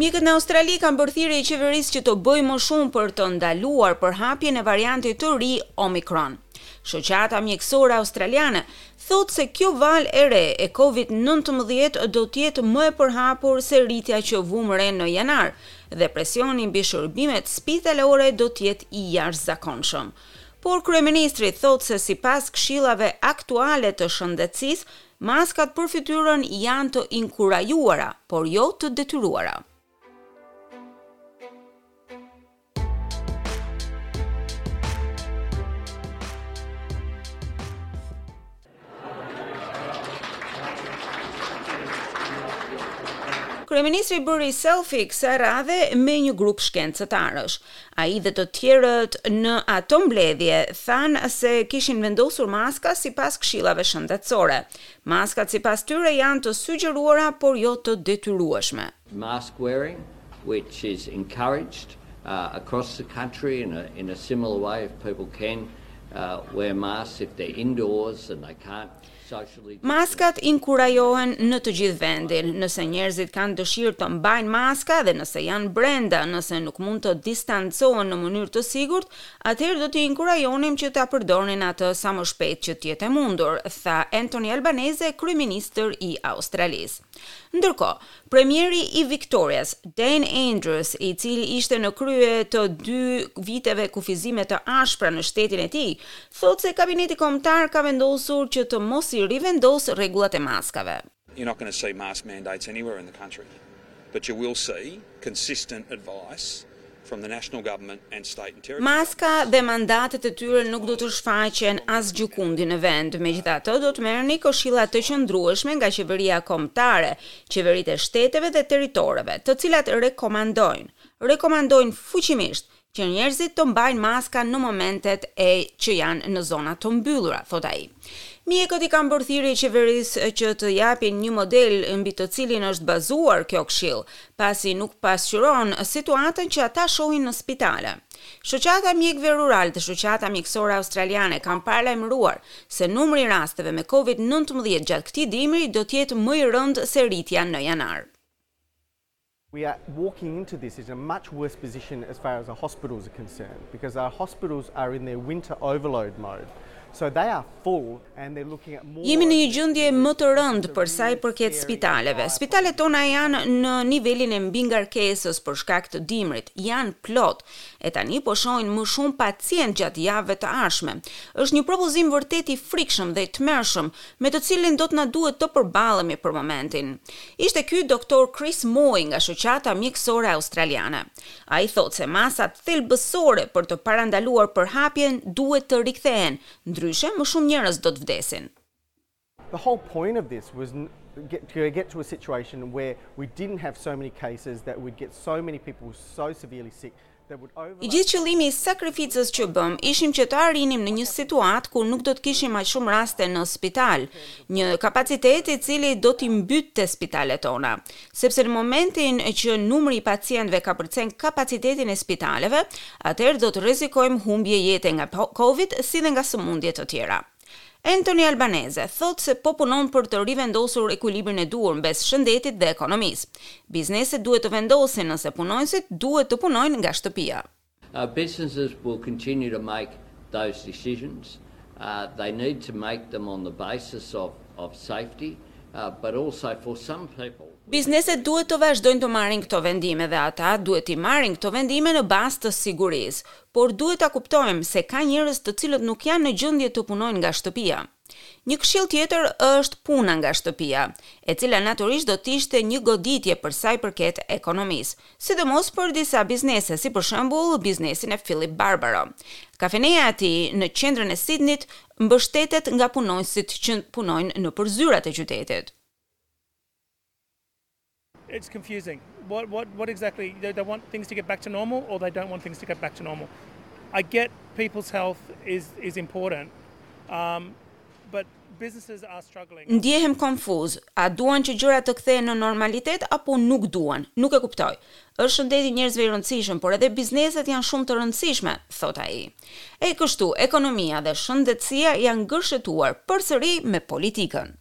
Mjekët në Australi kanë bërë thirrje qeverisë që të bëjë më shumë për të ndaluar përhapjen e variantit të ri Omicron. Shoqata mjekësore australiane thotë se kjo valë e re e COVID-19 do të jetë më e përhapur se rritja që vumë re në janar dhe presioni mbi shërbimet spitalore do të jetë i jashtëzakonshëm. Por kryeministri thotë se sipas këshillave aktuale të shëndetësisë, maskat për fytyrën janë të inkurajuara, por jo të detyruara. Kryeministri bëri selfie kësaj radhe me një grup shkencëtarësh. Ai dhe të tjerët në atë mbledhje thanë se kishin vendosur maska sipas këshillave shëndetësore. Maskat sipas tyre janë të sugjeruara por jo të detyrueshme. Mask wearing which is encouraged across the country in a in a similar way if people can wear masks if they're indoors and they can't Maskat inkurajohen në të gjithë vendin. Nëse njerëzit kanë dëshirë të mbajnë maska dhe nëse janë brenda, nëse nuk mund të distancohen në mënyrë të sigurt, atëherë do t'i inkurajonim që ta përdornin atë sa më shpejt që të jetë e mundur, tha Anthony Albanese, kryeministër i Australisë. Ndërkohë, Premieri i Victorias, Dan Andrews, i cili ishte në krye të dy viteve kufizime të ashpra në shtetin e tij, thotë se Kabineti Kombëtar ka vendosur që të mos i rivendosë rregullat e maskave. You're not gonna see mask mandates anywhere in the country, but you will see consistent advice. Maska dhe mandatet e tyre nuk do të shfaqen asgjëkundi në vend, megjithatë do të merrni këshilla të qëndrueshme nga qeveria kombëtare, qeveritë e shteteve dhe territoreve, të cilat rekomandojnë, rekomandojnë fuqimisht, që njerëzit të mbajnë maska në momentet që janë në zona të mbyllura, thotë ai. Mjekët i kanë bërë thirrje qeverisë që të japin një model mbi të cilin është bazuar kjo këshillë, pasi nuk pasqyron situatën që ata shohin në spitale. Shoqata e Mjekëve Ruralë dhe Shoqata Mjekësore Australiane kanë paralajmëruar se numri i rasteve me Covid nëntëmbëdhjetë gjatë këtij dimri do të jetë më i rëndë se rritja në janar. We are walking into this in a much worse position as far as our hospitals are concerned because our hospitals are in their winter overload mode. So they are full. Jemi në një gjendje më të rëndë për sa i përket spitaleve. Spitalet tona janë në nivelin e mbingarkesës për shkak të dimrit, janë plot e tani po shohin më shumë pacientë gjatë javëve të ardhshme. Është një propozim vërtet i frikshëm dhe i tmerrshëm me të cilin do të na duhet të përballemi për momentin. Ishte ky doktor Chris Moy nga Shoqata Mjekësore Australiane. Ai thotë se masat thelbësore për të parandaluar përhapjen duhet të rikthehen Ndryshe, më shumë njerëz do të vdesin. The whole point of this was to get to a situation where we didn't have so many cases that we'd get so many people so severely sick that would over I gjithë qëllimi i sakrificës që bëmë ishim që të arrinim në një situatë ku nuk do të kishim aq shumë raste në spital, një kapacitet i cili do t'i mbytte spitalet tona. Sepse në momentin që numri i pacientëve kapërcen kapacitetin e spitaleve, atëherë do të rrezikojmë humbje jete nga Covid si dhe nga sëmundje të tjera. Anthony Albanese thotë se po punon për të rivendosur ekuilibrin e duhur mes shëndetit dhe ekonomisë. Bizneset duhet të vendosin nëse punonjësit duhet të punojnë nga shtëpia. Uh, businesses will continue to make those decisions. They need to make them on the basis of safety, but also for some people. Bizneset duhet të vazhdojnë të marrin këto vendime dhe ata duhet t'i marrin këto vendime në bazë të sigurisë. Por duhet ta kuptojmë se ka njerëz të cilët nuk janë në gjendje të punojnë nga shtëpia. Një këshillë tjetër është puna nga shtëpia, e cila natyrisht do të ishte një goditje për sa i përket ekonomisë, sidomos për disa biznese, si për shembull biznesin e Philip Barbaro. Kafeneja e tij në qendrën e Sidnit mbështetet nga punonjësit që punojnë nëpër zyrat e qytetit. It's confusing. What what what exactly they they want things to get back to normal or they don't want things to get back to normal. I get people's health is is important. Um but businesses are struggling. Ndjehem konfuz. A duan që gjërat të kthehen në normalitet apo nuk duan? Nuk e kuptoj. Është shëndeti i njerëzve i rëndësishëm, por edhe bizneset janë shumë të rëndësishme, thotë ai. E kështu, ekonomia dhe shëndetësia janë gërshetuar përsëri me politikën.